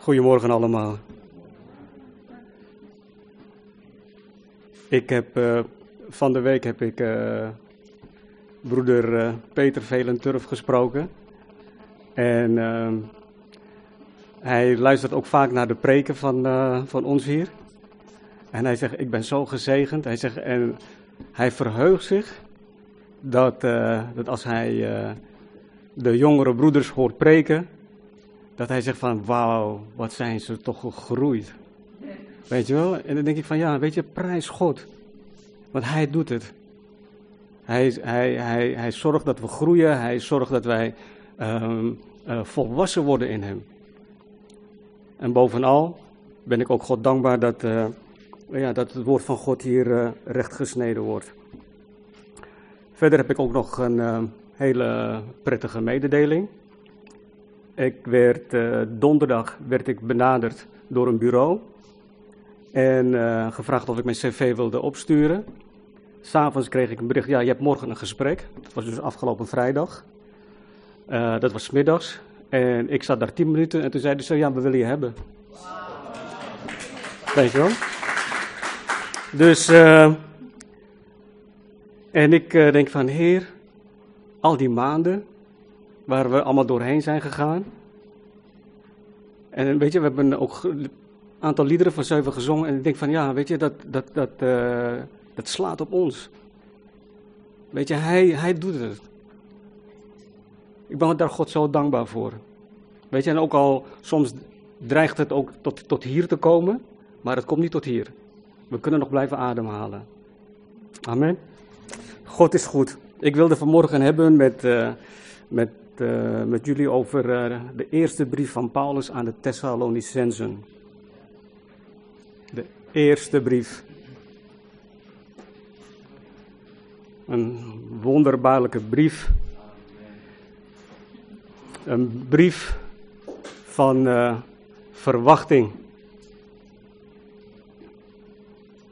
Goedemorgen allemaal. Ik heb uh, van de week heb ik uh, broeder uh, Peter Velenturf gesproken. En ehm, hij luistert ook vaak naar de preken van, van ons hier. En hij zegt, ik ben zo gezegend. Hij zegt, en hij verheugt zich dat, dat als hij de jongere broeders hoort preken, dat hij zegt van wauw, wat zijn ze toch gegroeid. Weet je wel? En dan denk ik van ja, weet je, prijs God. Want hij doet het. Hij, hij, hij, hij zorgt dat we groeien, hij zorgt dat wij um, uh, volwassen worden in hem. En bovenal ben ik ook God dankbaar dat, uh, ja, dat het woord van God hier uh, recht gesneden wordt. Verder heb ik ook nog een hele prettige mededeling. Ik werd, uh, donderdag werd ik benaderd door een bureau en uh, gevraagd of ik mijn cv wilde opsturen. S'avonds kreeg ik een bericht, ja, je hebt morgen een gesprek. Dat was dus afgelopen vrijdag. Uh, dat was middags. En ik zat daar tien minuten en toen zeiden ze, ja, we willen je hebben. Weet je wel? Dus, en ik denk van, heer, al die maanden waar we allemaal doorheen zijn gegaan. En weet je, we hebben ook een aantal liederen van zeven gezongen. En ik denk van ja, weet je, dat, dat, dat, uh, dat slaat op ons. Weet je, hij, hij doet het. Ik ben daar God zo dankbaar voor. Weet je, en ook al soms dreigt het ook tot, tot hier te komen, maar het komt niet tot hier. We kunnen nog blijven ademhalen. Amen. God is goed. Ik wilde vanmorgen hebben met, uh, met uh, met jullie over uh, de eerste brief van Paulus aan de Thessalonicensen. De eerste brief. Een wonderbaarlijke brief. Een brief van uh, verwachting.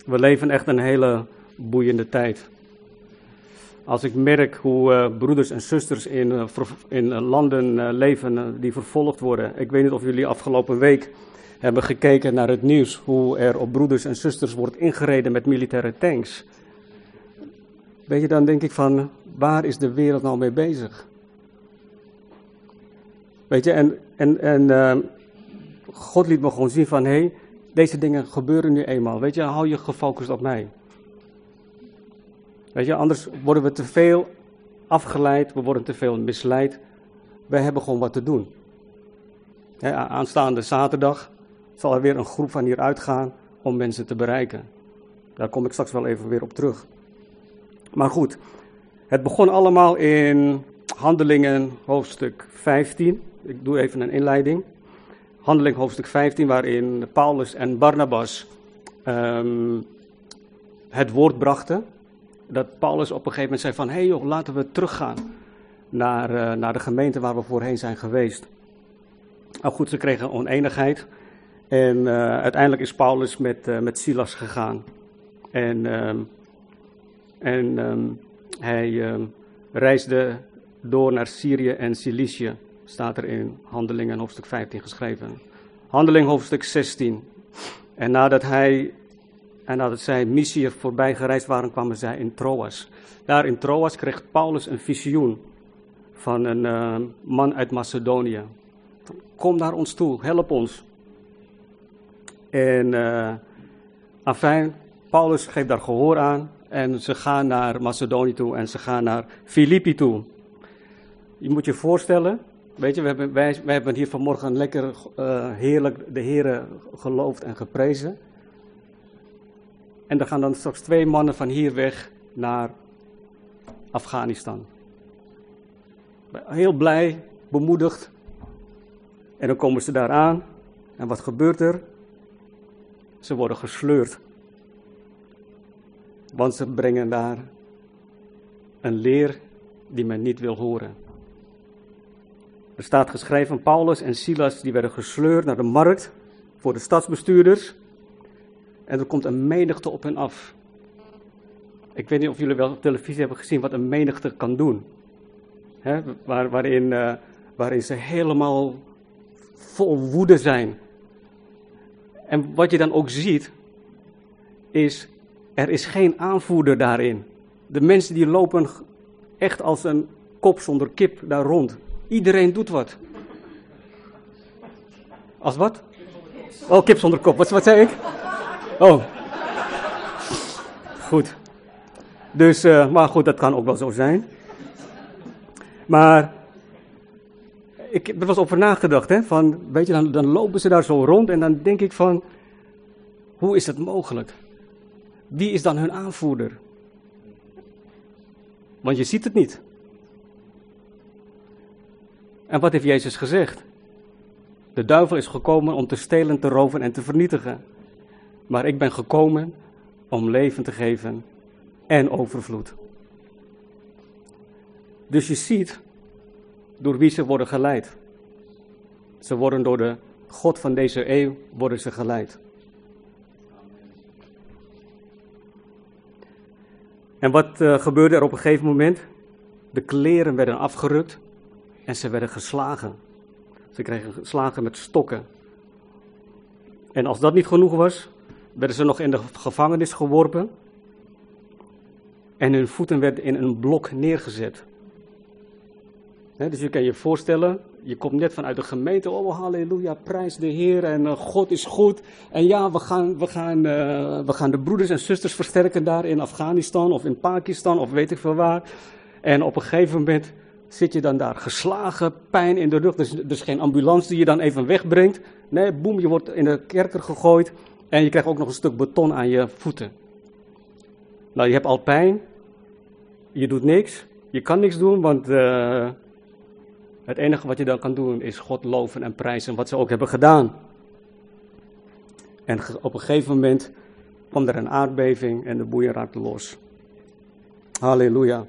We leven echt een hele boeiende tijd. Als ik merk hoe uh, broeders en zusters in, uh, in uh, landen leven die vervolgd worden. Ik weet niet of jullie afgelopen week hebben gekeken naar het nieuws. Hoe er op broeders en zusters wordt ingereden met militaire tanks. Weet je, dan denk ik van, waar is de wereld nou mee bezig? Weet je, en, en, en God liet me gewoon zien van, hé, hey, deze dingen gebeuren nu eenmaal. Weet je, hou je gefocust op mij. Weet je, anders worden we te veel afgeleid, we worden te veel misleid. Wij hebben gewoon wat te doen. aanstaande zaterdag zal er weer een groep van hier uitgaan om mensen te bereiken. Daar kom ik straks wel even weer op terug. Maar goed, het begon allemaal in Handelingen hoofdstuk 15. Ik doe even een inleiding. Handeling hoofdstuk 15, waarin Paulus en Barnabas um, het woord brachten dat Paulus op een gegeven moment zei van, hé hey joh, laten we teruggaan naar, uh, naar de gemeente waar we voorheen zijn geweest. Nou goed, ze kregen oneenigheid en uh, uiteindelijk is Paulus met, uh, met Silas gegaan. En, en um, hij um, reisde door naar Syrië en Cilicië, staat er in Handelingen hoofdstuk 15 geschreven. Handeling hoofdstuk 16. En nadat hij en nadat zij Mysië voorbij gereisd waren, kwamen zij in Troas. Daar in Troas kreeg Paulus een visioen van een uh, man uit Macedonië. Kom naar ons toe, help ons. En uh, afijn, Paulus geeft daar gehoor aan en ze gaan naar Macedonië toe en ze gaan naar Filippi toe. Je moet je voorstellen, weet je, we hebben, wij, hebben hier vanmorgen lekker uh, heerlijk de Heren geloofd en geprezen. En er gaan dan straks twee mannen van hier weg naar Afghanistan. Heel blij, bemoedigd. En dan komen ze daar aan. En wat gebeurt er? Ze worden gesleurd. Want ze brengen daar een leer die men niet wil horen. Er staat geschreven, Paulus en Silas die werden gesleurd naar de markt voor de stadsbestuurders. En er komt een menigte op hen af. Ik weet niet of jullie wel op televisie hebben gezien wat een menigte kan doen. Waar, waarin, uh, waarin ze helemaal vol woede zijn. En wat je dan ook ziet, is er is geen aanvoerder daarin. De mensen die lopen echt als een kop zonder kip daar rond. Iedereen doet wat. Als wat? Oh, kip zonder kop. Wat, wat zei ik? Oh. Goed. Dus, uh, maar goed, dat kan ook wel zo zijn. Maar ik er was over nagedacht, hè, van, weet je, dan, dan lopen ze daar zo rond en dan denk ik van, hoe is het mogelijk? Wie is dan hun aanvoerder? Want je ziet het niet. En wat heeft Jezus gezegd? De duivel is gekomen om te stelen, te roven en te vernietigen. Maar ik ben gekomen om leven te geven en overvloed. Dus je ziet door wie ze worden geleid. Ze worden door de God van deze eeuw worden ze geleid. En wat uh, gebeurde er op een gegeven moment? De kleren werden afgerukt en ze werden geslagen. Ze kregen geslagen met stokken. En als dat niet genoeg was, werden ze nog in de gevangenis geworpen. En hun voeten werden in een blok neergezet. dus je kan je voorstellen, je komt net vanuit de gemeente, oh halleluja, prijs de Heer en uh, God is goed. En ja, we gaan, we, gaan, uh, we gaan de broeders en zusters versterken daar in Afghanistan of in Pakistan of weet ik veel waar. En op een gegeven moment zit je dan daar geslagen, pijn in de rug. Dus, dus geen ambulance die je dan even wegbrengt. Nee, boem, je wordt in de kerker gegooid. En je krijgt ook nog een stuk beton aan je voeten. Nou, je hebt al pijn. Je doet niks. Je kan niks doen, want uh, het enige wat je dan kan doen is God loven en prijzen. Wat ze ook hebben gedaan. En op een gegeven moment kwam er een aardbeving en de boeien raakte los. Halleluja.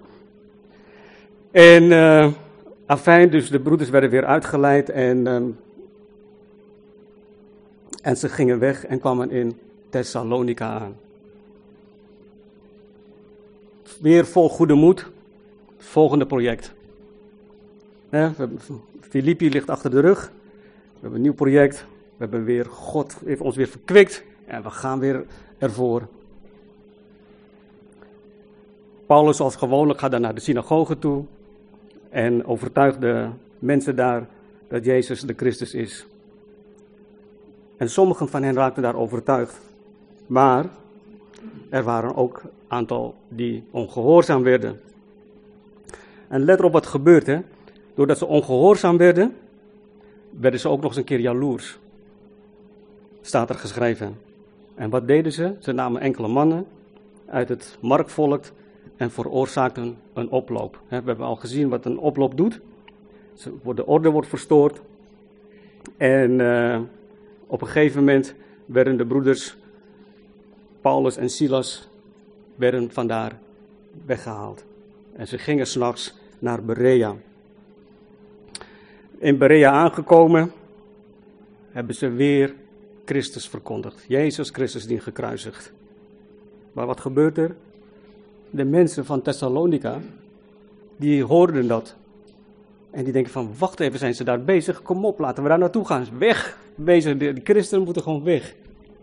En uh, afijn, dus de broeders werden weer uitgeleid en, um, en ze gingen weg en kwamen in Thessalonica aan. Weer vol goede moed, volgende project. Filippi ligt achter de rug, we hebben een nieuw project, we hebben weer, God heeft ons weer verkwikt en we gaan weer ervoor. Paulus als gewoonlijk gaat dan naar de synagoge toe en overtuigt de mensen daar dat Jezus de Christus is. En sommigen van hen raakten daar overtuigd. Maar er waren ook een aantal die ongehoorzaam werden. En let op wat gebeurt, hè. Doordat ze ongehoorzaam werden, werden ze ook nog eens een keer jaloers. Staat er geschreven. En wat deden ze? Ze namen enkele mannen uit het markvolk en veroorzaakten een oploop. We hebben al gezien wat een oploop doet. De orde wordt verstoord. En uh, op een gegeven moment werden de broeders Paulus en Silas werden vandaar weggehaald. En ze gingen s'nachts naar Berea. In Berea aangekomen hebben ze weer Christus verkondigd. Jezus Christus die gekruisigd. Maar wat gebeurt er? de mensen van Thessalonica, die hoorden dat. En die denken van, wacht even, zijn ze daar bezig? Kom op, laten we daar naartoe gaan. Weg, bezig, de, christenen moeten gewoon weg.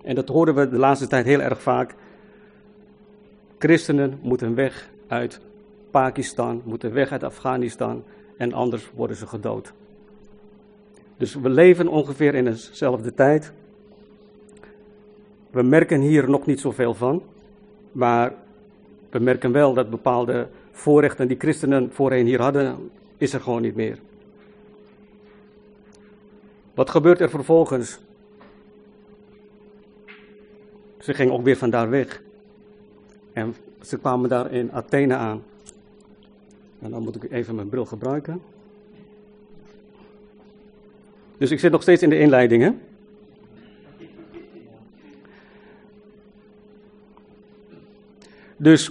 En dat horen we de laatste tijd heel erg vaak. Christenen moeten weg uit Pakistan, moeten weg uit Afghanistan en anders worden ze gedood. Dus we leven ongeveer in dezelfde tijd. We merken hier nog niet zoveel van, maar we merken wel dat bepaalde voorrechten die christenen voorheen hier hadden, is er gewoon niet meer. Wat gebeurt er vervolgens? Ze gingen ook weer vandaar weg. En ze kwamen daar in Athene aan. En dan moet ik even mijn bril gebruiken. Dus ik zit nog steeds in de inleidingen. Dus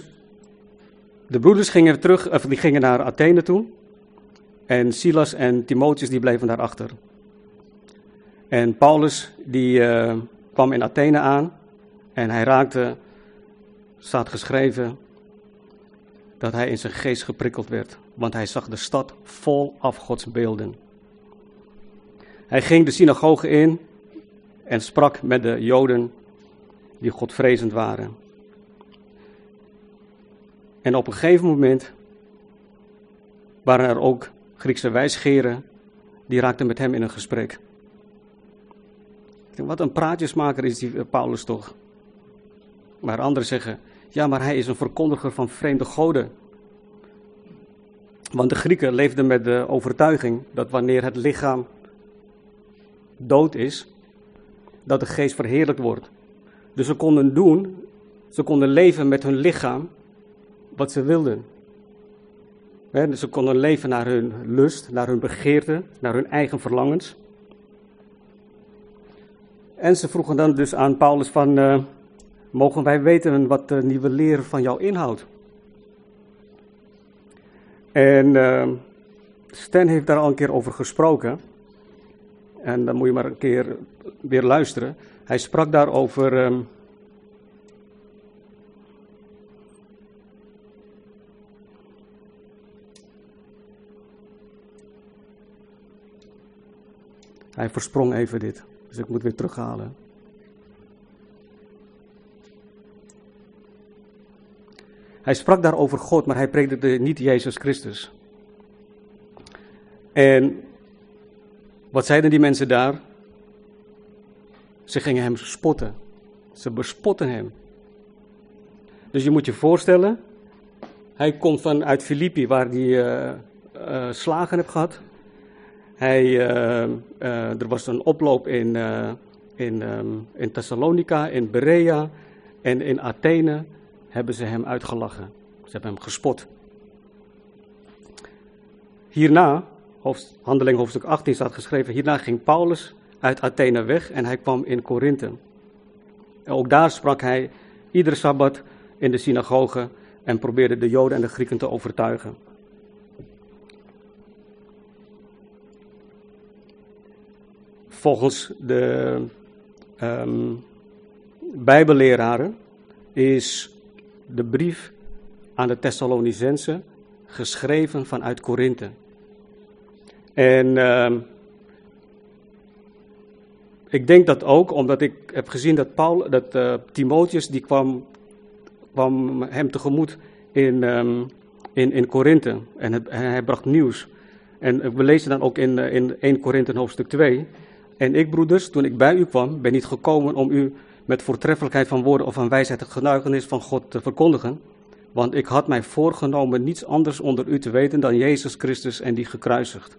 de broeders gingen, terug, of die gingen naar Athene toe. En Silas en Timotheus die bleven daarachter. En Paulus die uh, kwam in Athene aan. En hij raakte, staat geschreven, dat hij in zijn geest geprikkeld werd. Want hij zag de stad vol afgodsbeelden. Hij ging de synagoge in en sprak met de Joden die Godvrezend waren. En op een gegeven moment waren er ook Griekse wijsgeren die raakten met hem in een gesprek. Wat een praatjesmaker is die eh, Paulus toch. Maar anderen zeggen, ja, maar hij is een verkondiger van vreemde goden. Want de Grieken leefden met de overtuiging dat wanneer het lichaam dood is, dat de geest verheerlijkt wordt. Dus ze konden doen, ze konden leven met hun lichaam wat ze wilden. ze konden leven naar hun lust, naar hun begeerte, naar hun eigen verlangens. En ze vroegen dan dus aan Paulus van, uh, mogen wij weten wat de nieuwe leer van jou inhoudt? En uh, Stan heeft daar al een keer over gesproken. En dan moet je maar een keer weer luisteren. Hij sprak daar over. Uh, hij versprong even dit. Dus ik moet weer terughalen. Hij sprak daar over God, maar hij predikte niet Jezus Christus. En wat zeiden die mensen daar? Ze gingen hem spotten. Ze bespotten hem. Dus je moet je voorstellen, hij komt vanuit Filippi, waar hij uh, uh, slagen heeft gehad. Hij, uh, er was een oploop in, in, um, in Thessalonica, in Berea en in Athene hebben ze hem uitgelachen. Ze hebben hem gespot. Hierna, hoofd, handeling hoofdstuk 18 staat geschreven, hierna ging Paulus uit Athene weg en hij kwam in Korinthe. ook daar sprak hij iedere Sabbat in de synagoge en probeerde de Joden en de Grieken te overtuigen. Volgens de um, Bijbelleraren is de brief aan de Thessalonicense geschreven vanuit Korinthe. En uh, ik denk dat ook omdat ik heb gezien dat, Paul, dat uh, Timotheus die kwam, kwam hem tegemoet in, um, in, in Korinthe en, hij bracht nieuws. En we lezen dan ook in, in 1 Korinthe hoofdstuk 2. En ik, broeders, toen ik bij u kwam, ben niet gekomen om u met voortreffelijkheid van woorden of van wijsheid het getuigenis van God te verkondigen. Want ik had mij voorgenomen niets anders onder u te weten dan Jezus Christus en die gekruisigd.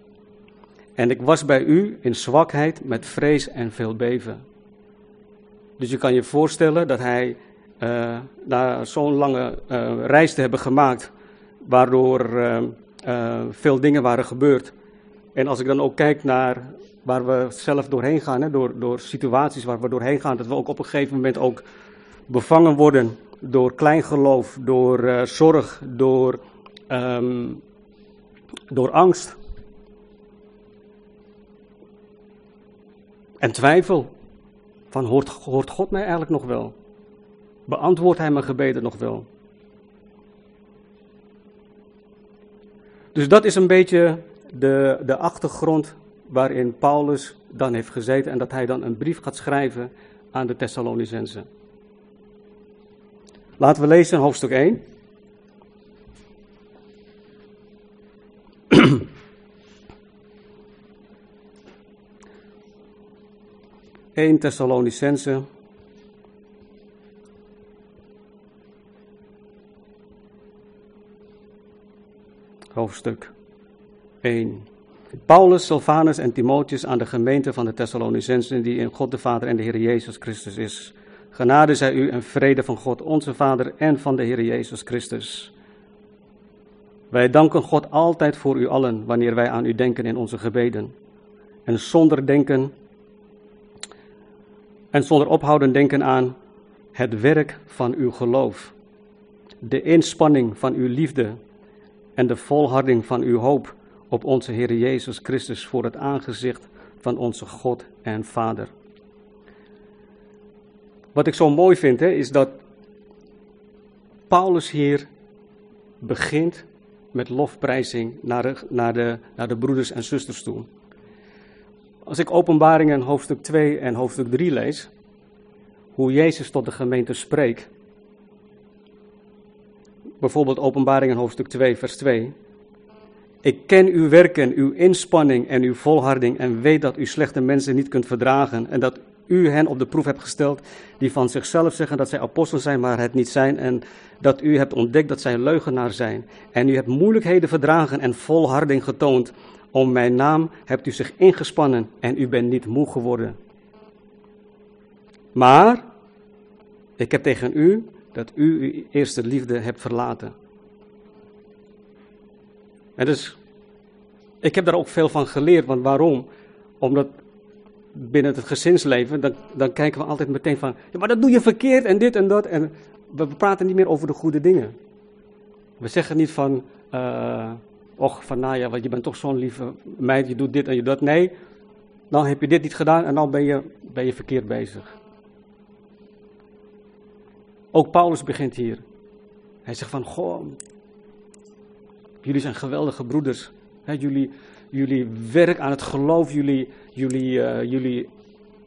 En ik was bij u in zwakheid met vrees en veel beven. Dus je kan je voorstellen dat hij uh, na zo'n lange uh, reis te hebben gemaakt, waardoor uh, veel dingen waren gebeurd. En als ik dan ook kijk naar waar we zelf doorheen gaan, hè, door, door situaties waar we doorheen gaan, dat we ook op een gegeven moment ook bevangen worden door kleingeloof, door uh, zorg, door, um, door angst. En twijfel. Van hoort, hoort God mij eigenlijk nog wel? Beantwoordt Hij mijn gebeden nog wel? Dus dat is een beetje de, de achtergrond waarin Paulus dan heeft gezeten en dat hij dan een brief gaat schrijven aan de Thessalonicenzen. Laten we lezen hoofdstuk 1. Eén Thessalonicense. Hoofdstuk 1. Paulus, Silvanus en Timotheus aan de gemeente van de Thessalonicensen die in God de Vader en de Heer Jezus Christus is. Genade zij u en vrede van God onze Vader en van de Heer Jezus Christus. Wij danken God altijd voor u allen wanneer wij aan u denken in onze gebeden. En zonder denken en zonder ophouden denken aan het werk van uw geloof, de inspanning van uw liefde en de volharding van uw hoop op onze Heer Jezus Christus voor het aangezicht van onze God en Vader. Wat ik zo mooi vind, hè, is dat Paulus hier begint met lofprijzing naar de, naar, de, naar de broeders en zusters toe. Als ik openbaringen hoofdstuk 2 en hoofdstuk 3 lees, hoe Jezus tot de gemeente spreekt. Bijvoorbeeld openbaringen hoofdstuk 2 vers 2. Ik ken uw werken, uw inspanning en uw volharding en weet dat u slechte mensen niet kunt verdragen en dat u hen op de proef hebt gesteld die van zichzelf zeggen dat zij apostelen zijn, maar het niet zijn en dat u hebt ontdekt dat zij leugenaar zijn. En u hebt moeilijkheden verdragen en volharding getoond. Om mijn naam hebt u zich ingespannen en u bent niet moe geworden. Maar ik heb tegen u dat u uw eerste liefde hebt verlaten. En dus, ik heb daar ook veel van geleerd, want waarom? Omdat binnen het gezinsleven, dan, dan kijken we altijd meteen van, ja, maar dat doe je verkeerd en dit en dat. En we praten niet meer over de goede dingen. We zeggen niet van, uh, och, van nou ja, want je bent toch zo'n lieve meid, je doet dit en je dat. Nee, dan heb je dit niet gedaan en dan ben je, ben je verkeerd bezig. Ook Paulus begint hier. Hij zegt van, goh, jullie zijn geweldige broeders. jullie, jullie werk aan het geloof, jullie, jullie, uh, jullie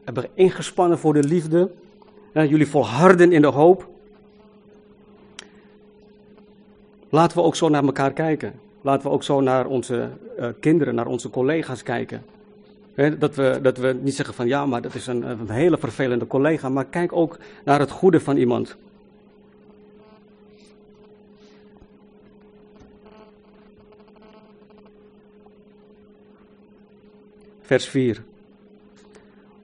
hebben ingespannen voor de liefde. jullie volharden in de hoop. Laten we ook zo naar elkaar kijken. Laten we ook zo naar onze uh, kinderen, naar onze collega's kijken. dat, we, dat we niet zeggen van ja, maar dat is een, een hele vervelende collega. Maar kijk ook naar het goede van iemand. Vers 4.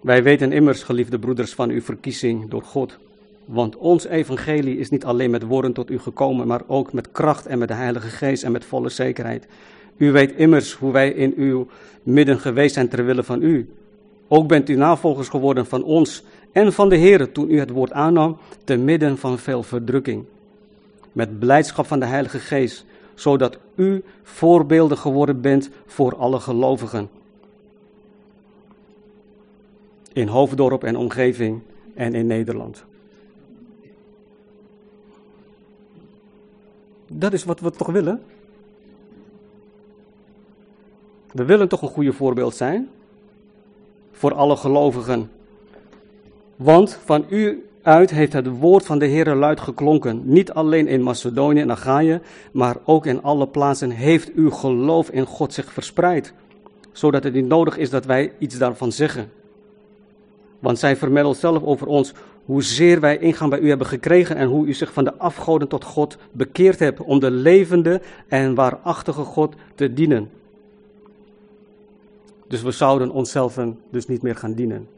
Wij weten immers, geliefde broeders, van uw verkiezing door God. Want ons evangelie is niet alleen met woorden tot u gekomen, maar ook met kracht en met de Heilige Geest en met volle zekerheid. U weet immers hoe wij in uw midden geweest zijn ter wille van u. Ook bent u navolgers geworden van ons en van de Heer toen u het woord aannam, te midden van veel verdrukking. Met blijdschap van de Heilige Geest, zodat u voorbeelden geworden bent voor alle gelovigen. In Hoofddorp en omgeving en in Nederland. Dat is wat we toch willen? We willen toch een goede voorbeeld zijn voor alle gelovigen. Want van u uit heeft het woord van de Heer luid geklonken. Niet alleen in Macedonië en Achaïe, maar ook in alle plaatsen heeft uw geloof in God zich verspreid. Zodat het niet nodig is dat wij iets daarvan zeggen. Want zij vermeldt zelf over ons hoezeer wij ingang bij u hebben gekregen en hoe u zich van de afgoden tot God bekeerd hebt om de levende en waarachtige God te dienen. Dus we zouden onszelf dus niet meer gaan dienen.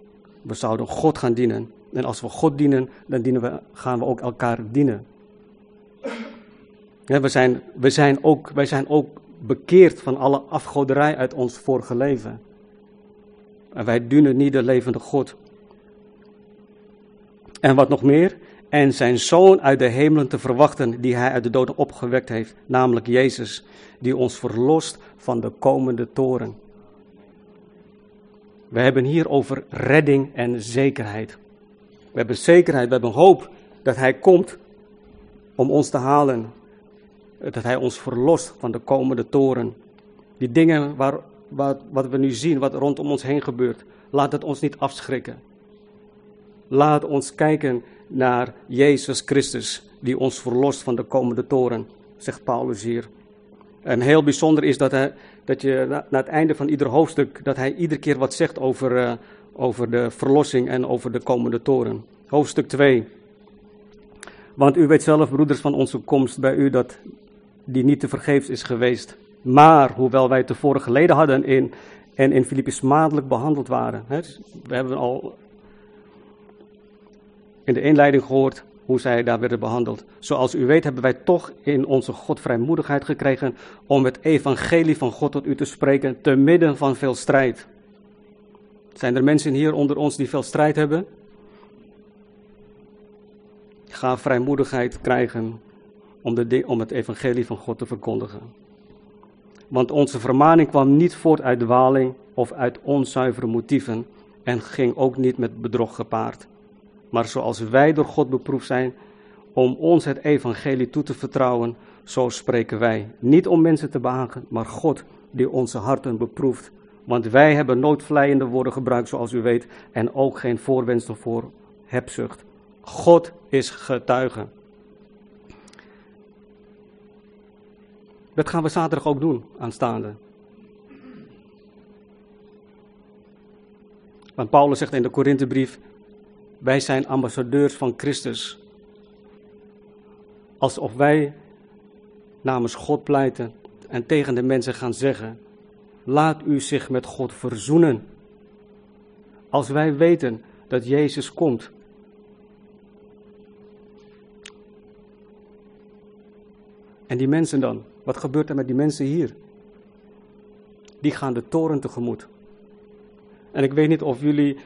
We zouden God gaan dienen. En als we God dienen, dan dienen we, gaan we ook elkaar dienen. we, zijn, we zijn ook, wij zijn ook bekeerd van alle afgoderij uit ons vorige leven. En wij dienen niet de levende God. En wat nog meer? En zijn zoon uit de hemelen te verwachten, die hij uit de doden opgewekt heeft, namelijk Jezus, die ons verlost van de komende toren. We hebben hier over redding en zekerheid. We hebben zekerheid, we hebben hoop dat Hij komt om ons te halen. Dat Hij ons verlost van de komende toren. Die dingen waar, wat, wat we nu zien, wat rondom ons heen gebeurt, laat het ons niet afschrikken. Laat ons kijken naar Jezus Christus, die ons verlost van de komende toren, zegt Paulus hier. En heel bijzonder is dat, hij, dat je na, het einde van ieder hoofdstuk, dat hij iedere keer wat zegt over, uh, over de verlossing en over de komende toren. Hoofdstuk 2. Want u weet zelf, broeders, van onze komst bij u, dat die niet te vergeefs is geweest. Maar, hoewel wij tevoren geleden hadden in, en in Filippi smadelijk behandeld waren. Hè, we hebben al in de inleiding gehoord hoe zij daar werden behandeld. Zoals u weet hebben wij toch in onze God vrijmoedigheid gekregen om het evangelie van God tot u te spreken te midden van veel strijd. Zijn er mensen hier onder ons die veel strijd hebben? Ga vrijmoedigheid krijgen om, de, om het evangelie van God te verkondigen. Want onze vermaning kwam niet voort uit dwaling of uit onzuivere motieven en ging ook niet met bedrog gepaard. Maar zoals wij door God beproefd zijn om ons het evangelie toe te vertrouwen, zo spreken wij. Niet om mensen te behagen, maar God die onze harten beproeft, Want wij hebben nooit vleiende woorden gebruikt, zoals u weet, en ook geen voorwensel voor hebzucht. God is getuige. Dat gaan we zaterdag ook doen, aanstaande. Want Paulus zegt in de Korinthebrief: Wij zijn ambassadeurs van Christus. Alsof wij namens God pleiten en tegen de mensen gaan zeggen: Laat u zich met God verzoenen. Als wij weten dat Jezus komt. En die mensen dan? Wat gebeurt er met die mensen hier? Die gaan de toren tegemoet. En ik weet niet of jullie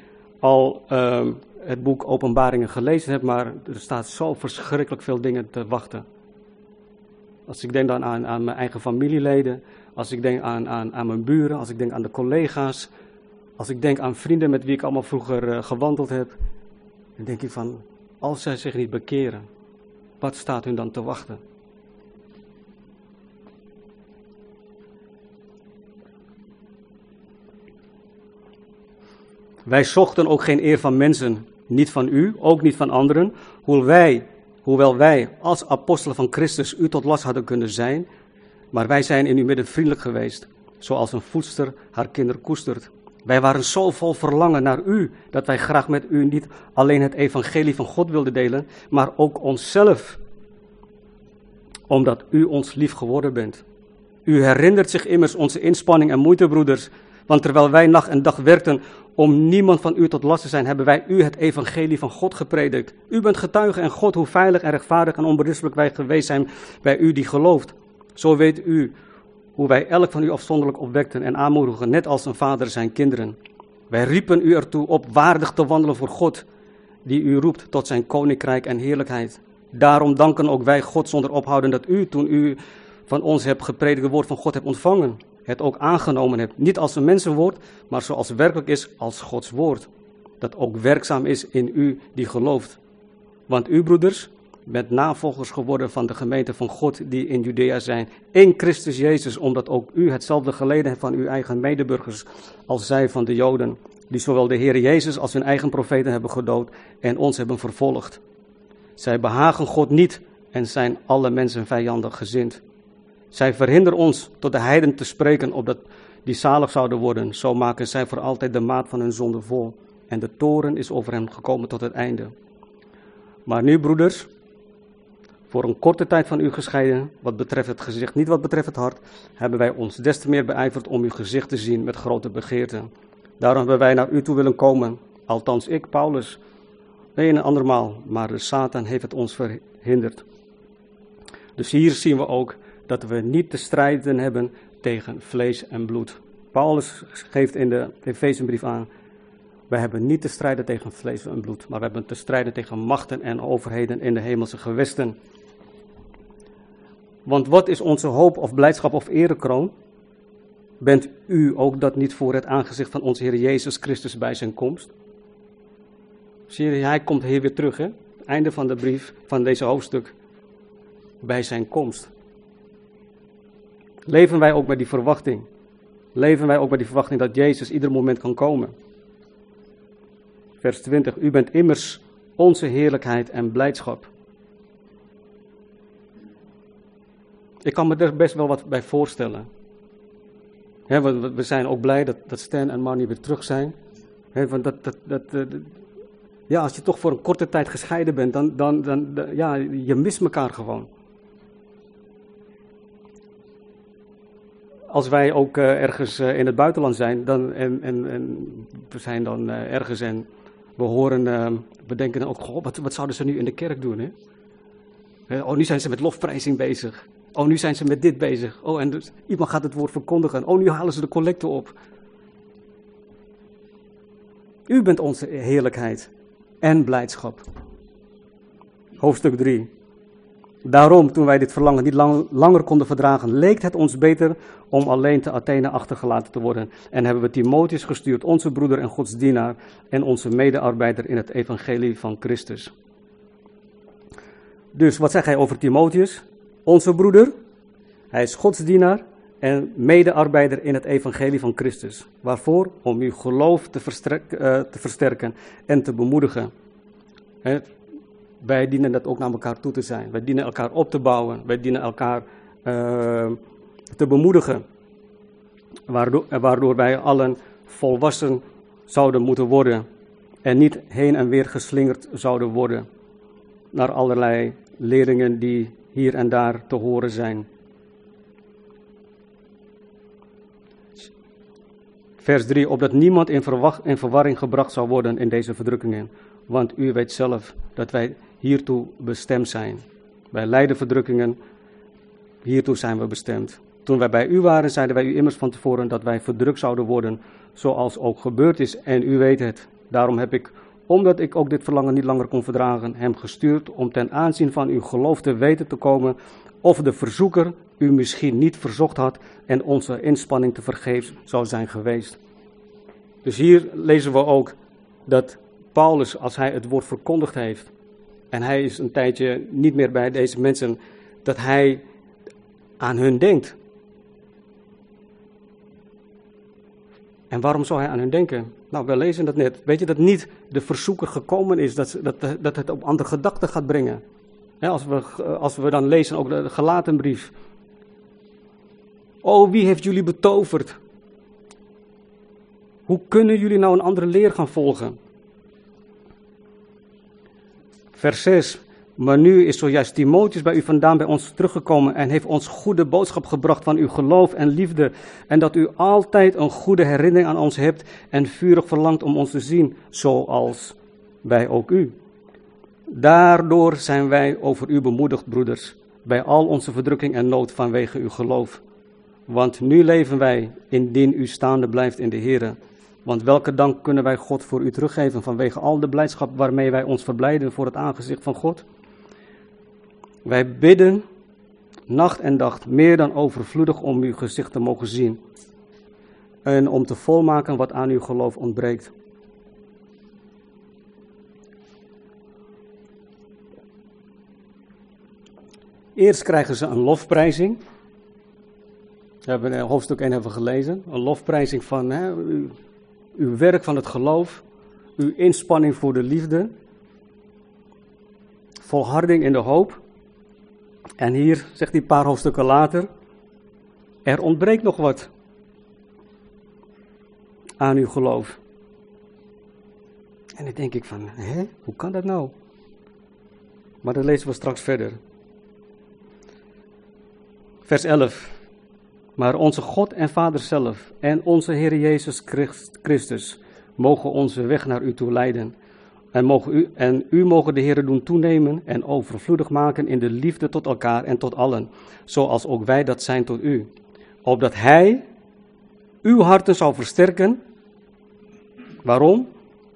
al uh, het boek Openbaringen gelezen hebben, maar er staat zo verschrikkelijk veel dingen te wachten. Als ik denk dan aan, aan mijn eigen familieleden, als ik denk aan, aan, aan mijn buren, als ik denk aan de collega's, als ik denk aan vrienden met wie ik allemaal vroeger uh, gewandeld heb, dan denk ik van, als zij zich niet bekeren, wat staat hun dan te wachten? Wij zochten ook geen eer van mensen, niet van u, ook niet van anderen, hoewel wij, hoewel wij als apostelen van Christus u tot last hadden kunnen zijn, maar wij zijn in uw midden vriendelijk geweest, zoals een voedster haar kinder koestert. Wij waren zo vol verlangen naar u, dat wij graag met u niet alleen het evangelie van God wilden delen, maar ook onszelf, omdat u ons lief geworden bent. U herinnert zich immers onze inspanning en moeite, broeders, want terwijl wij nacht en dag werkten om niemand van u tot last te zijn, hebben wij u het evangelie van God gepredikt. U bent getuige en God hoe veilig en rechtvaardig en onberispelijk wij geweest zijn bij u die gelooft. Zo weet u hoe wij elk van u afzonderlijk opwekten en aanmoedigen, net als een vader zijn kinderen. Wij riepen u ertoe op waardig te wandelen voor God, die u roept tot zijn koninkrijk en heerlijkheid. Daarom danken ook wij God zonder ophouden dat u, toen u van ons hebt gepredikt, het woord van God hebt ontvangen het ook aangenomen hebt. Niet als een mensenwoord, maar zoals het werkelijk is als Gods woord. Dat ook werkzaam is in u die gelooft. Want u, broeders, bent navolgers geworden van de gemeente van God die in Judea zijn. In Christus Jezus, omdat ook u hetzelfde geleden hebt van uw eigen medeburgers als zij van de Joden. Die zowel de Heer Jezus als hun eigen profeten hebben gedood en ons hebben vervolgd. Zij behagen God niet en zijn alle mensen vijandig gezind. Zij verhinderen ons tot de heiden te spreken, opdat die zalig zouden worden. Zo maken zij voor altijd de maat van hun zonde vol. En de toren is over hen gekomen tot het einde. Maar nu, broeders, voor een korte tijd van u gescheiden, wat betreft het gezicht, niet wat betreft het hart, hebben wij ons des te meer beijverd om uw gezicht te zien met grote begeerte. Daarom hebben wij naar u toe willen komen, althans ik, Paulus, een en andermaal, maar de Satan heeft het ons verhinderd. Dus hier zien we ook dat we niet te strijden hebben tegen vlees en bloed. Paulus geeft in de Efezebrief aan, wij hebben niet te strijden tegen vlees en bloed, maar we hebben te strijden tegen machten en overheden in de hemelse gewesten. Want wat is onze hoop of blijdschap of erekroon? Bent u ook dat niet voor het aangezicht van onze Heer Jezus Christus bij zijn komst? Zie je, hij komt hier weer terug, hè? Einde van de brief, van deze hoofdstuk. Bij zijn komst. Leven wij ook met die verwachting? Leven wij ook met die verwachting dat Jezus ieder moment kan komen? Vers 20. U bent immers onze heerlijkheid en blijdschap. Ik kan me er best wel wat bij voorstellen. we, we, zijn ook blij dat, dat Stan en Marnie weer terug zijn. want dat, dat, dat, ja, als je toch voor een korte tijd gescheiden bent, dan, dan, dan, ja, je mist elkaar gewoon. Als wij ook uh, ergens uh, in het buitenland zijn dan, en, en, we zijn dan uh, ergens en we horen, we denken ook, wat, wat zouden ze nu in de kerk doen? Hè? oh, nu zijn ze met lofprijzing bezig. Oh, nu zijn ze met dit bezig. Oh, en dus, iemand gaat het woord verkondigen. Oh, nu halen ze de collecte op. U bent onze heerlijkheid en blijdschap. Hoofdstuk 3. Daarom, toen wij dit verlangen niet lang, langer konden verdragen, leek het ons beter om alleen te Athene achtergelaten te worden. En hebben we Timotheus gestuurd, onze broeder en Gods dienaar en onze medearbeider in het evangelie van Christus. Dus wat zegt hij over Timotheus? Onze broeder, hij is Gods dienaar en medearbeider in het evangelie van Christus. Waarvoor? Om uw geloof te, versterken, te versterken en te bemoedigen. Wij dienen dat ook naar elkaar toe te zijn. Wij dienen elkaar op te bouwen. Wij dienen elkaar uh, te bemoedigen. Waardoor, waardoor wij allen volwassen zouden moeten worden. En niet heen en weer geslingerd zouden worden. Naar allerlei leringen die hier en daar te horen zijn. Vers 3, opdat niemand in, in, verwarring gebracht zou worden in deze verdrukkingen. Want u weet zelf dat wij hiertoe bestemd zijn. Wij lijden verdrukkingen, hiertoe zijn we bestemd. Toen wij bij u waren, zeiden wij u immers van tevoren dat wij verdrukt zouden worden, zoals ook gebeurd is. En u weet het. Daarom heb ik, omdat ik ook dit verlangen niet langer kon verdragen, hem gestuurd om ten aanzien van uw geloof te weten te komen of de verzoeker u misschien niet verzocht had en onze inspanning te vergeefs zou zijn geweest. Dus hier lezen we ook dat Paulus, als hij het woord verkondigd heeft, en hij is een tijdje niet meer bij deze mensen, dat hij aan hun denkt. En waarom zou hij aan hun denken? Nou, we lezen dat net. Weet je dat niet de verzoeker gekomen is, dat, dat, dat het op andere gedachten gaat brengen? als, we, als we dan lezen ook de gelaten brief. Oh, wie heeft jullie betoverd? Hoe kunnen jullie nou een andere leer gaan volgen? Vers 6. Maar nu is zojuist Timotheus bij u vandaan bij ons teruggekomen en heeft ons goede boodschap gebracht van uw geloof en liefde. En dat u altijd een goede herinnering aan ons hebt en vurig verlangt om ons te zien, zoals wij ook u. Daardoor zijn wij over u bemoedigd, broeders, bij al onze verdrukking en nood vanwege uw geloof. Want nu leven wij indien u staande blijft in de Here. Want welke dank kunnen wij God voor u teruggeven vanwege al de blijdschap waarmee wij ons verblijden voor het aangezicht van God? Wij bidden nacht en dag meer dan overvloedig om uw gezicht te mogen zien en om te volmaken wat aan uw geloof ontbreekt. Eerst krijgen ze een lofprijzing. We hebben hoofdstuk 1 hebben gelezen. Een lofprijzing van hè, uw werk van het geloof, uw inspanning voor de liefde, volharding in de hoop. En hier zegt hij een paar hoofdstukken later, er ontbreekt nog wat aan uw geloof. En dan denk ik van, hè, hoe kan dat nou? Maar dat lezen we straks verder. Vers 11. Maar onze God en Vader zelf en onze Heer Jezus Christus mogen onze weg naar u toe leiden. En, mogen u, en u mogen de Heer doen toenemen en overvloedig maken in de liefde tot elkaar en tot allen, zoals ook wij dat zijn tot u. Opdat Hij uw harten zal versterken. Waarom?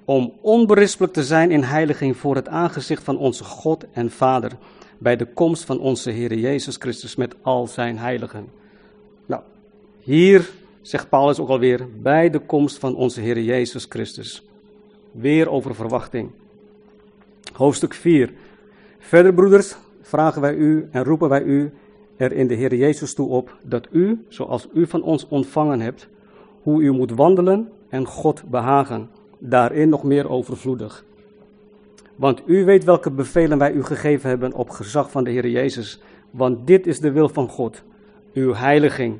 Om onberispelijk te zijn in heiliging voor het aangezicht van onze God en Vader bij de komst van onze Heer Jezus Christus met al zijn heiligen. Hier zegt Paulus ook alweer bij de komst van onze Heer Jezus Christus. Weer over verwachting. Hoofdstuk 4. Verder, broeders, vragen wij u en roepen wij u er in de Heer Jezus toe op dat u, zoals u van ons ontvangen hebt, hoe u moet wandelen en God behagen, daarin nog meer overvloedig. Want u weet welke bevelen wij u gegeven hebben op gezag van de Heer Jezus. Want dit is de wil van God, uw heiliging.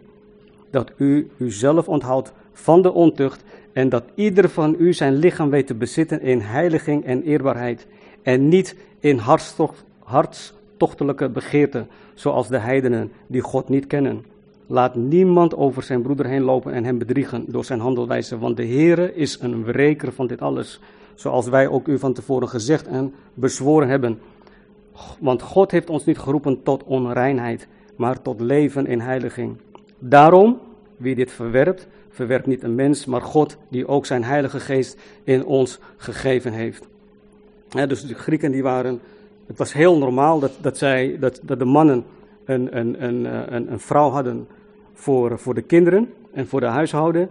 Dat u uzelf onthoudt van de ontucht en dat ieder van u zijn lichaam weet te bezitten in heiliging en eerbaarheid. En niet in hartstochtelijke begeerten, zoals de heidenen die God niet kennen. Laat niemand over zijn broeder heen lopen en hem bedriegen door zijn handelwijze, want de Heere is een wreker van dit alles zoals wij ook u van tevoren gezegd en bezworen hebben. Want God heeft ons niet geroepen tot onreinheid, maar tot leven in heiliging. Daarom, wie dit verwerpt, verwerpt niet een mens, maar God die ook zijn heilige geest in ons gegeven heeft. dus de Grieken die waren, het was heel normaal dat, dat, zij, dat, dat de mannen een, een, een, een, een vrouw hadden voor, voor de kinderen en voor de huishouden.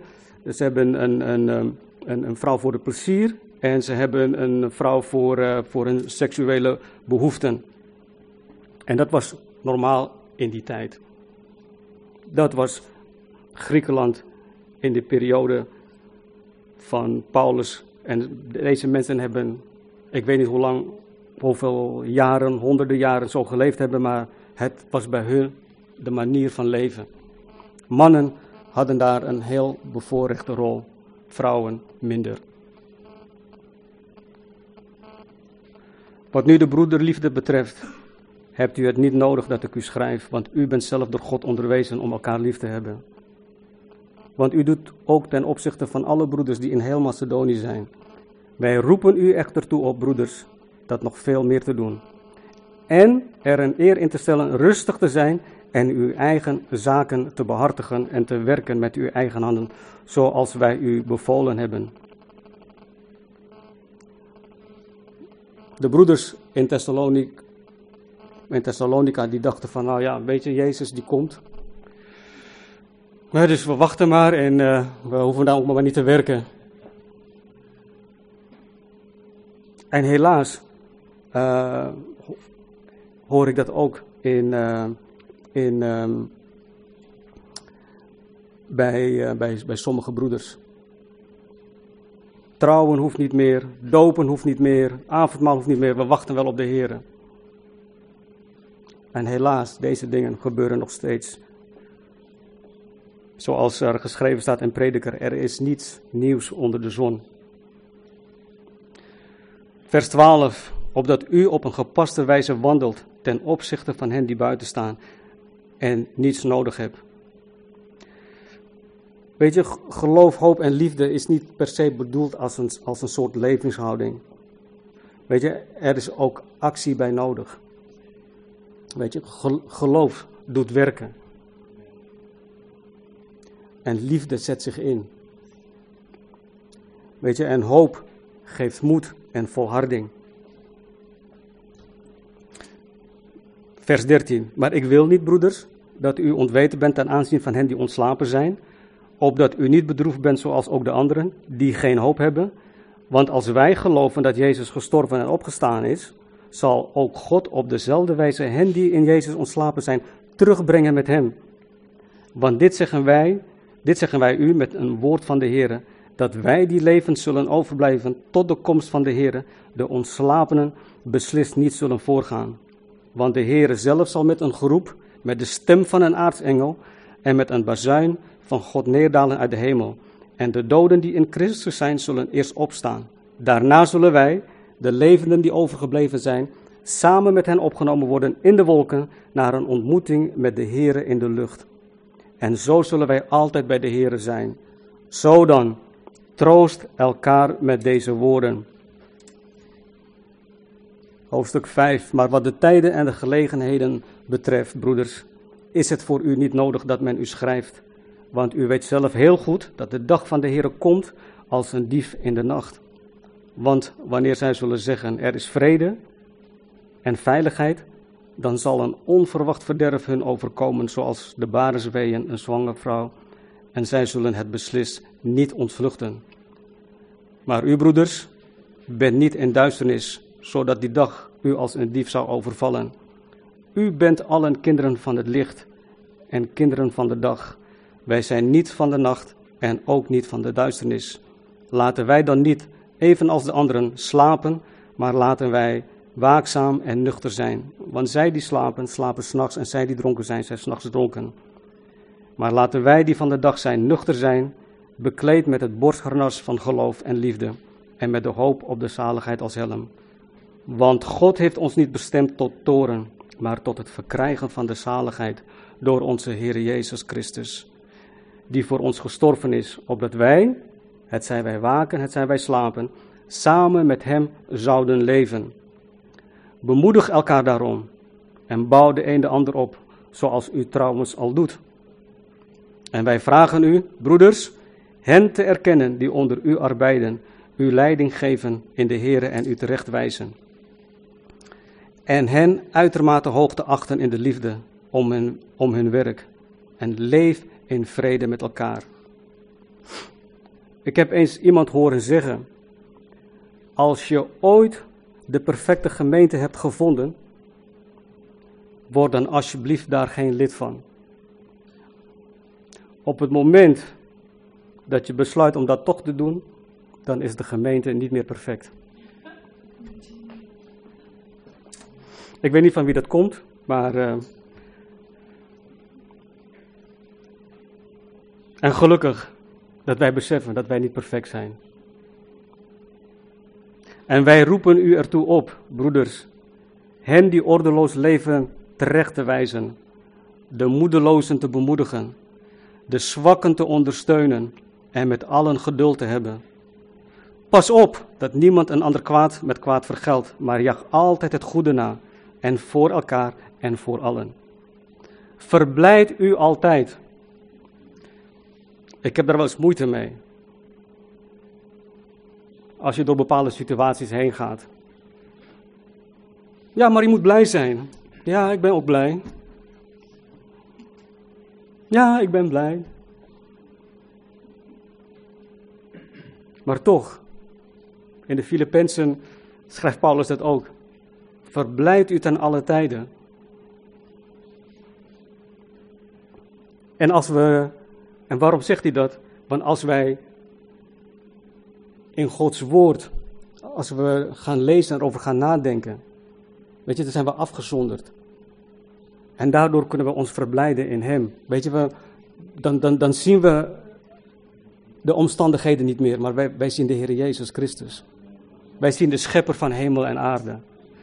Ze hebben een, een, een, een vrouw voor de plezier en ze hebben een vrouw voor, uh, voor hun seksuele behoeften. En dat was normaal in die tijd. Dat was Griekenland in de periode van Paulus. En deze mensen hebben, ik weet niet hoe lang, hoeveel jaren, honderden jaren zo geleefd hebben, maar het was bij hun de manier van leven. Mannen hadden daar een heel bevoorrechte rol, vrouwen minder. Wat nu de broederliefde betreft, hebt u het niet nodig dat ik u schrijf, want u bent zelf door God onderwezen om elkaar lief te hebben. Want u doet ook ten opzichte van alle broeders die in heel Macedonië zijn. Wij roepen u echter toe op, broeders, dat nog veel meer te doen. En er een eer in te stellen rustig te zijn en uw eigen zaken te behartigen en te werken met uw eigen handen, zoals wij u bevolen hebben. De broeders in Thessalonica, in Thessalonica die dachten van, nou ja, weet je, Jezus die komt. Maar dus we wachten maar en uh, we hoeven daar ook maar niet te werken. En helaas uh, hoor ik dat ook in, uh, in, um, bij, bij, bij sommige broeders. Trouwen hoeft niet meer, dopen hoeft niet meer, avondmaal hoeft niet meer, we wachten wel op de Heer. En helaas, deze dingen gebeuren nog steeds. Zoals er geschreven staat in Prediker, er is niets nieuws onder de zon. Vers 12, opdat u op een gepaste wijze wandelt ten opzichte van hen die buiten staan en niets nodig hebt. Weet je, geloof, hoop en liefde is niet per se bedoeld als een, als een soort levenshouding. Weet je, er is ook actie bij nodig. Weet je, geloof doet werken. En liefde zet zich in. Weet je, en hoop geeft moed en volharding. Vers 13. Maar ik wil niet, broeders, dat u ontweten bent ten aanzien van hen die ontslapen zijn, opdat u niet bedroefd bent zoals ook de anderen, die geen hoop hebben. Want als wij geloven dat Jezus gestorven en opgestaan is, zal ook God op dezelfde wijze hen die in Jezus ontslapen zijn, terugbrengen met hem. Want dit zeggen wij, dit zeggen wij u met een woord van de Heer, dat wij die levend zullen overblijven tot de komst van de Heer, de ontslapenen beslist niet zullen voorgaan. Want de Heer zelf zal met een geroep, met de stem van een aartsengel en met een bazuin van God neerdalen uit de hemel. En de doden die in Christus zijn, zullen eerst opstaan. Daarna zullen wij, de levenden die overgebleven zijn, samen met hen opgenomen worden in de wolken naar een ontmoeting met de Heere in de lucht. En zo zullen wij altijd bij de Heere zijn. Zo dan, troost elkaar met deze woorden. Hoofdstuk 5. Maar wat de tijden en de gelegenheden betreft, broeders, is het voor u niet nodig dat men u schrijft. Want u weet zelf heel goed dat de dag van de Heere komt als een dief in de nacht. Want wanneer zij zullen zeggen, er is vrede en veiligheid, dan zal een onverwacht verderf hun overkomen, zoals de barensweeën een zwangere vrouw, en zij zullen het beslist niet ontvluchten. Maar u, broeders, bent niet in duisternis, zodat die dag u als een dief zou overvallen. U bent allen kinderen van het licht en kinderen van de dag. Wij zijn niet van de nacht en ook niet van de duisternis. Laten wij dan niet evenals de anderen, slapen, maar laten wij waakzaam en nuchter zijn. Want zij die slapen, slapen s'nachts en zij die dronken zijn, zijn s'nachts dronken. Maar laten wij die van de dag zijn, nuchter zijn, bekleed met het borstharnas van geloof en liefde en met de hoop op de zaligheid als helm. Want God heeft ons niet bestemd tot toren, maar tot het verkrijgen van de zaligheid door onze Heer Jezus Christus, die voor ons gestorven is, opdat wij, het zij wij waken, het zij wij slapen, samen met Hem zouden leven. Bemoedig elkaar daarom en bouw de een de ander op, zoals u trouwens al doet. En wij vragen u, broeders, hen te erkennen die onder u arbeiden, u leiding geven in de Here en u terechtwijzen. En hen uitermate hoog te achten in de liefde om hun, om hun werk. En leef in vrede met elkaar. Ik heb eens iemand horen zeggen: Als je ooit de perfecte gemeente hebt gevonden, word dan alsjeblieft daar geen lid van. op het moment dat je besluit om dat toch te doen, dan is de gemeente niet meer perfect. Ik weet niet van wie dat komt, maar. Uh, en gelukkig dat wij beseffen dat wij niet perfect zijn. En wij roepen u ertoe op, broeders, hen die ordeloos leven terecht te wijzen, de moedelozen te bemoedigen, de zwakken te ondersteunen en met allen geduld te hebben. Pas op dat niemand een ander kwaad met kwaad vergeldt, maar jag altijd het goede na, en voor elkaar en voor allen. Verblijd u altijd. Ik heb daar wel eens moeite mee. Als je door bepaalde situaties heen gaat. Ja, maar je moet blij zijn. Ja, ik ben ook blij. Ja, ik ben blij. Maar toch, in de Filippenzen schrijft Paulus dat ook. Verblijd u ten alle tijden. En als we, en waarom zegt hij dat? Want als wij in Gods woord, als we gaan lezen en erover gaan nadenken, weet je, dan zijn we afgezonderd. En daardoor kunnen we ons verblijden in Hem. Weet je, dan, dan, dan zien we de omstandigheden niet meer, maar wij, wij zien de Heer Jezus Christus. Wij zien de schepper van hemel en aarde.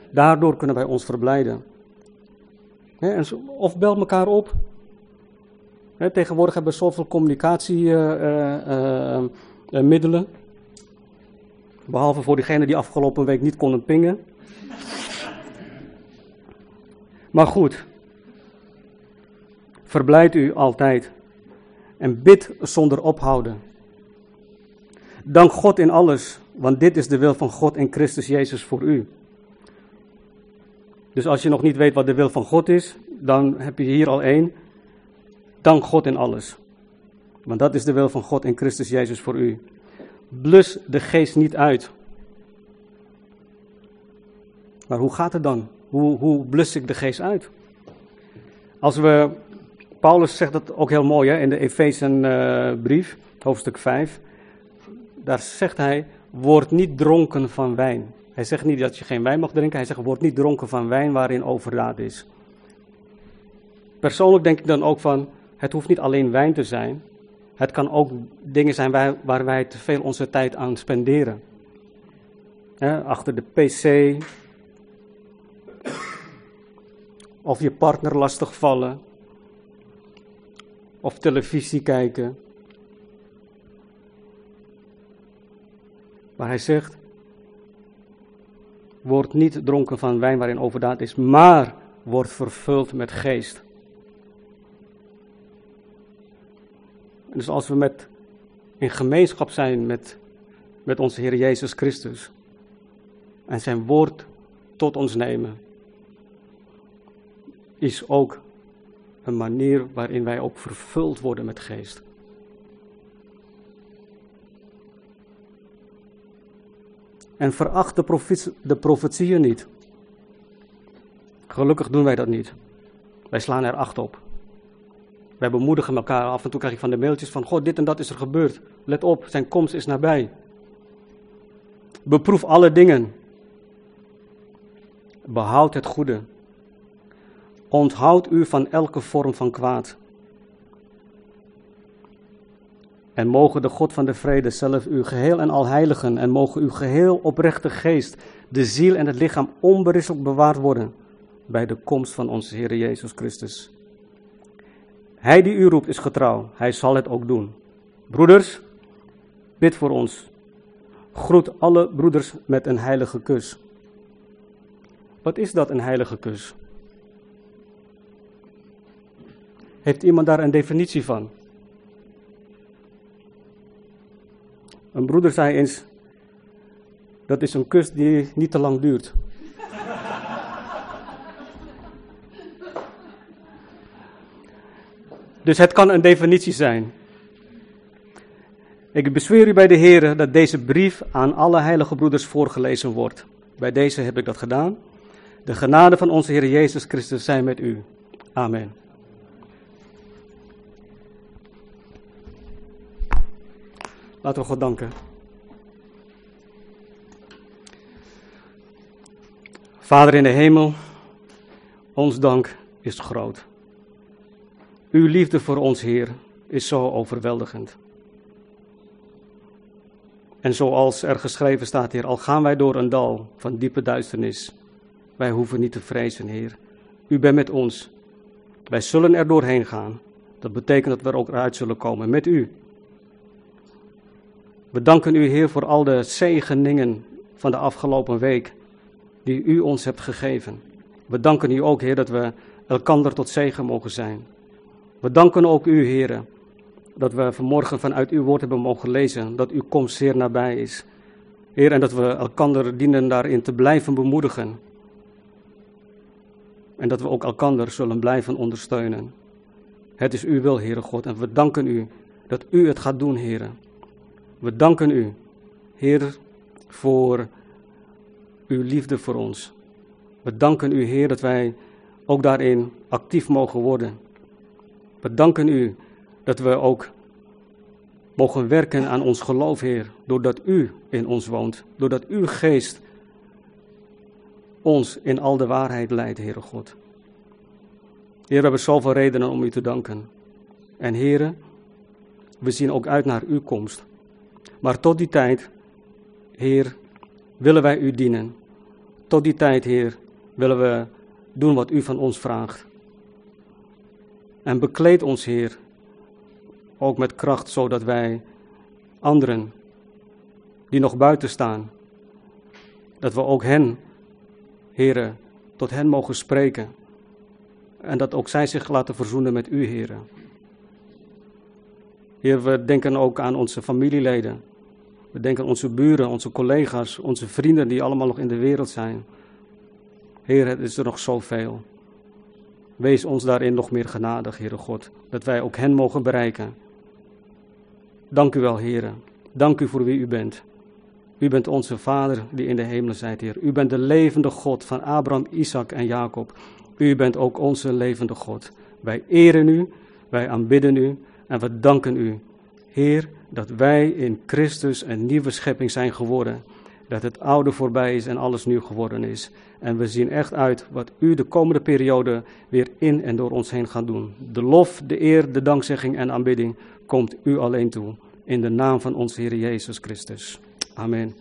Daardoor kunnen wij ons verblijden. of bel elkaar op. tegenwoordig hebben we zoveel communicatiemiddelen. Uh, uh, Behalve voor diegenen die afgelopen week niet konden pingen. Maar goed, verblijd u altijd en bid zonder ophouden. Dank God in alles, want dit is de wil van God in Christus Jezus voor u. Dus als je nog niet weet wat de wil van God is, dan heb je hier al één. Dank God in alles. Want dat is de wil van God in Christus Jezus voor u. Blus de geest niet uit. Maar hoe gaat het dan? Hoe, hoe blus ik de geest uit? Als we, Paulus zegt dat ook heel mooi hè, in de Efezenbrief, uh, hoofdstuk 5. Daar zegt hij, word niet dronken van wijn. Hij zegt niet dat je geen wijn mag drinken, hij zegt word niet dronken van wijn waarin overdaad is. Persoonlijk denk ik dan ook van, het hoeft niet alleen wijn te zijn. Het kan ook dingen zijn waar, waar wij te veel onze tijd aan spenderen. achter de pc. Of je partner lastig vallen. Of televisie kijken. Maar hij zegt, word niet dronken van wijn waarin overdaad is, maar word vervuld met geest. Dus als we met, in gemeenschap zijn met, met onze Heer Jezus Christus en zijn woord tot ons nemen, is ook een manier waarin wij ook vervuld worden met geest. En veracht de, de profetieën niet. Gelukkig doen wij dat niet. Wij slaan er acht op. Wij bemoedigen elkaar. Af en toe krijg ik van de mailtjes van, God, dit en dat is er gebeurd. Let op, zijn komst is nabij. Beproef alle dingen. Behoud het goede. Onthoud u van elke vorm van kwaad. En mogen de God van de vrede zelf u geheel en al heiligen en mogen uw geheel oprechte geest, de ziel en het lichaam onberisselijk bewaard worden bij de komst van onze Heer Jezus Christus. Hij die u roept is getrouw, hij zal het ook doen. Broeders, bid voor ons. Groet alle broeders met een heilige kus. Wat is dat, een heilige kus? Heeft iemand daar een definitie van? Een broeder zei eens: dat is een kus die niet te lang duurt. Dus het kan een definitie zijn. Ik bezweer u bij de Heer dat deze brief aan alle heilige broeders voorgelezen wordt. Bij deze heb ik dat gedaan. De genade van onze Heer Jezus Christus zijn met u. Amen. Laten we God danken. Vader in de hemel, ons dank is groot. Uw liefde voor ons, Heer, is zo overweldigend. En zoals er geschreven staat, Heer, al gaan wij door een dal van diepe duisternis, wij hoeven niet te vrezen, Heer. U bent met ons. Wij zullen er doorheen gaan. Dat betekent dat we er ook eruit zullen komen met U. We danken U, Heer, voor al de zegeningen van de afgelopen week die U ons hebt gegeven. We danken U ook, Heer, dat we elkander tot zegen mogen zijn. We danken ook U, Heer, dat we vanmorgen vanuit Uw woord hebben mogen lezen, dat Uw komst zeer nabij is. Heer, en dat we elkander dienen daarin te blijven bemoedigen. En dat we ook elkander zullen blijven ondersteunen. Het is uw wil, Heere God, en we danken u dat u het gaat doen, Heere. We danken u, Heer, voor uw liefde voor ons. We danken u, Heer, dat wij ook daarin actief mogen worden. We danken u dat we ook mogen werken aan ons geloof, Heer, doordat u in ons woont, doordat uw geest ons in al de waarheid leidt, Heere God. Heer, we hebben zoveel redenen om u te danken. En Heere, we zien ook uit naar uw komst. Maar tot die tijd, Heer, willen wij u dienen. Tot die tijd, Heer, willen we doen wat u van ons vraagt. En bekleed ons, Heer, ook met kracht, zodat wij anderen die nog buiten staan, dat we ook hen, Heere, tot hen mogen spreken. En dat ook zij zich laten verzoenen met u, Heer. Heer, we denken ook aan onze familieleden. We denken aan onze buren, onze collega's, onze vrienden die allemaal nog in de wereld zijn. Heer, het is er nog zoveel. Wees ons daarin nog meer genadig, Heere God, dat wij ook hen mogen bereiken. Dank u wel, Heer. Dank u voor wie u bent. U bent onze Vader die in de hemelen zijt, Heer. U bent de levende God van Abraham, Isaac en Jacob. U bent ook onze levende God. Wij eren u, wij aanbidden u en we danken u, Heer, dat wij in Christus een nieuwe schepping zijn geworden. Dat het oude voorbij is en alles nieuw geworden is. En we zien echt uit wat u de komende periode weer in en door ons heen gaat doen. De lof, de eer, de dankzegging en aanbidding komt u alleen toe. In de naam van onze Heer Jezus Christus. Amen.